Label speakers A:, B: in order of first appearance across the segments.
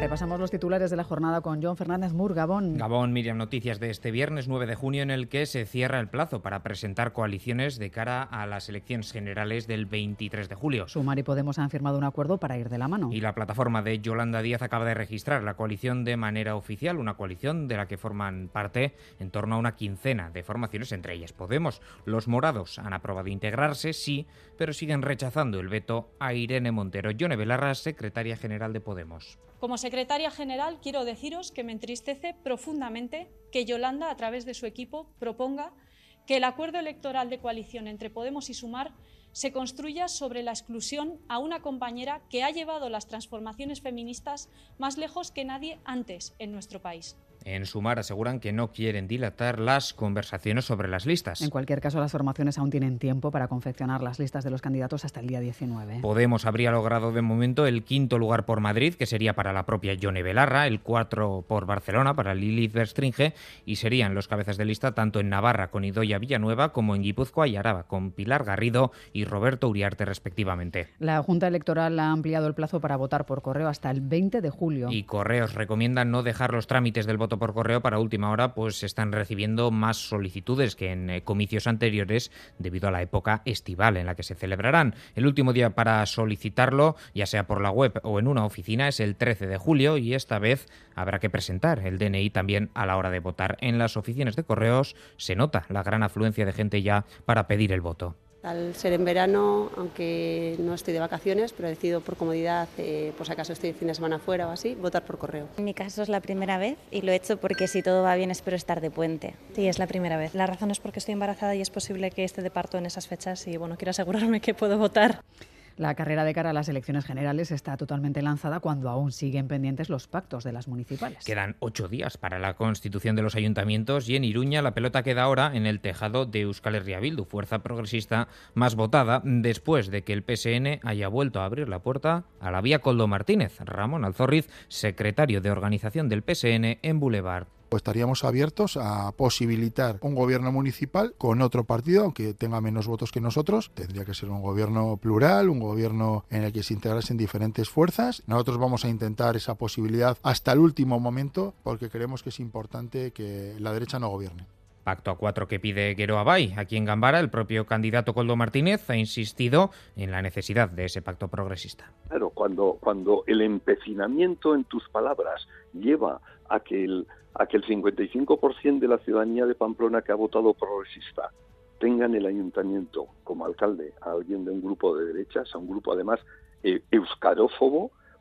A: Repasamos los titulares de la jornada con John Fernández Mur, Gabón.
B: Gabón, Miriam, noticias de este viernes 9 de junio en el que se cierra el plazo para presentar coaliciones de cara a las elecciones generales del 23 de julio.
A: Sumar y Podemos han firmado un acuerdo para ir de la mano.
B: Y la plataforma de Yolanda Díaz acaba de registrar la coalición de manera oficial, una coalición de la que forman parte en torno a una quincena de formaciones, entre ellas Podemos. Los morados han aprobado integrarse, sí, pero siguen rechazando el veto a Irene Montero. Yone Belarra, secretaria general de Podemos.
C: Como secretaria general, quiero deciros que me entristece profundamente que Yolanda, a través de su equipo, proponga que el acuerdo electoral de coalición entre Podemos y Sumar se construya sobre la exclusión a una compañera que ha llevado las transformaciones feministas más lejos que nadie antes en nuestro país.
B: En Sumar aseguran que no quieren dilatar las conversaciones sobre las listas.
A: En cualquier caso, las formaciones aún tienen tiempo para confeccionar las listas de los candidatos hasta el día 19.
B: Podemos habría logrado de momento el quinto lugar por Madrid, que sería para la propia Yone Belarra, el cuatro por Barcelona para Lilith Verstringe, y serían los cabezas de lista tanto en Navarra con Idoya Villanueva como en Guipúzcoa y Araba con Pilar Garrido y Roberto Uriarte respectivamente.
A: La Junta Electoral ha ampliado el plazo para votar por correo hasta el 20 de julio.
B: Y Correos recomiendan no dejar los trámites del voto por correo para última hora, pues están recibiendo más solicitudes que en eh, comicios anteriores debido a la época estival en la que se celebrarán. El último día para solicitarlo, ya sea por la web o en una oficina, es el 13 de julio y esta vez habrá que presentar el DNI también a la hora de votar. En las oficinas de correos se nota la gran afluencia de gente ya para pedir el voto.
D: Al ser en verano, aunque no estoy de vacaciones, pero decido por comodidad, eh, por si acaso estoy de fin de semana fuera o así, votar por correo.
E: En mi caso es la primera vez y lo he hecho porque si todo va bien espero estar de puente.
F: Sí, es la primera vez. La razón es porque estoy embarazada y es posible que esté de parto en esas fechas y bueno, quiero asegurarme que puedo votar.
A: La carrera de cara a las elecciones generales está totalmente lanzada cuando aún siguen pendientes los pactos de las municipales.
B: Quedan ocho días para la constitución de los ayuntamientos y en Iruña la pelota queda ahora en el tejado de Euskal Herria Bildu, fuerza progresista más votada, después de que el PSN haya vuelto a abrir la puerta a la vía Coldo Martínez. Ramón Alzorriz, secretario de organización del PSN en Boulevard
G: pues estaríamos abiertos a posibilitar un gobierno municipal con otro partido, aunque tenga menos votos que nosotros. Tendría que ser un gobierno plural, un gobierno en el que se integrasen diferentes fuerzas. Nosotros vamos a intentar esa posibilidad hasta el último momento porque creemos que es importante que la derecha no gobierne.
B: Pacto a cuatro que pide Guero Abay. Aquí en Gambara, el propio candidato Coldo Martínez ha insistido en la necesidad de ese pacto progresista.
H: Claro, cuando, cuando el empecinamiento en tus palabras lleva a que el, a que el 55% de la ciudadanía de Pamplona que ha votado progresista tenga en el ayuntamiento como alcalde a alguien de un grupo de derechas, a un grupo además eh,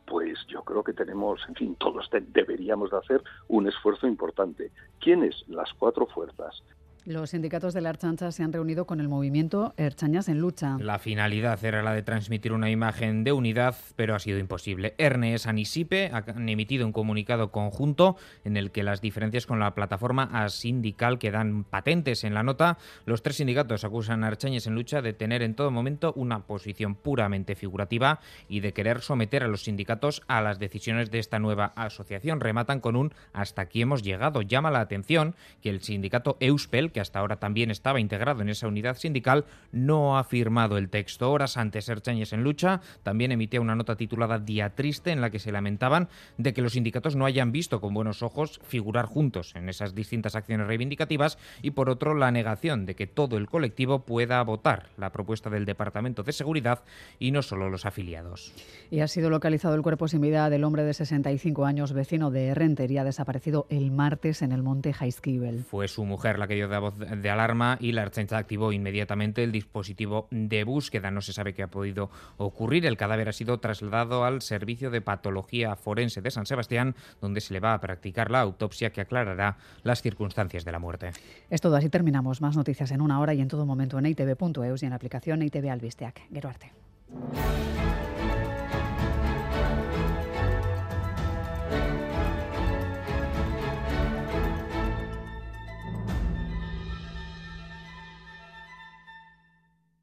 H: pues yo creo que tenemos, en fin, todos deberíamos de hacer un esfuerzo importante. ¿Quiénes? Las cuatro fuerzas.
A: Los sindicatos de la Archancha se han reunido con el movimiento Erchañas en Lucha.
B: La finalidad era la de transmitir una imagen de unidad, pero ha sido imposible. Erne Anisipe han emitido un comunicado conjunto en el que las diferencias con la plataforma sindical quedan patentes en la nota. Los tres sindicatos acusan a Erchañas en Lucha de tener en todo momento una posición puramente figurativa y de querer someter a los sindicatos a las decisiones de esta nueva asociación. Rematan con un hasta aquí hemos llegado. Llama la atención que el sindicato Euspel, que hasta ahora también estaba integrado en esa unidad sindical, no ha firmado el texto. Horas antes, Erchañez en lucha también emitía una nota titulada Día Triste en la que se lamentaban de que los sindicatos no hayan visto con buenos ojos figurar juntos en esas distintas acciones reivindicativas y por otro la negación de que todo el colectivo pueda votar la propuesta del Departamento de Seguridad y no solo los afiliados.
A: Y ha sido localizado el cuerpo sin vida del hombre de 65 años, vecino de Rentería, desaparecido el martes en el monte Jaizkibel.
B: Fue su mujer la que dio de voz de alarma y la Ertzaintza activó inmediatamente el dispositivo de búsqueda. No se sabe qué ha podido ocurrir. El cadáver ha sido trasladado al Servicio de Patología Forense de San Sebastián, donde se le va a practicar la autopsia que aclarará las circunstancias de la muerte.
A: Es todo, así terminamos. Más noticias en una hora y en todo momento en itv.eus y en la aplicación ITV Albisteac. Geroarte.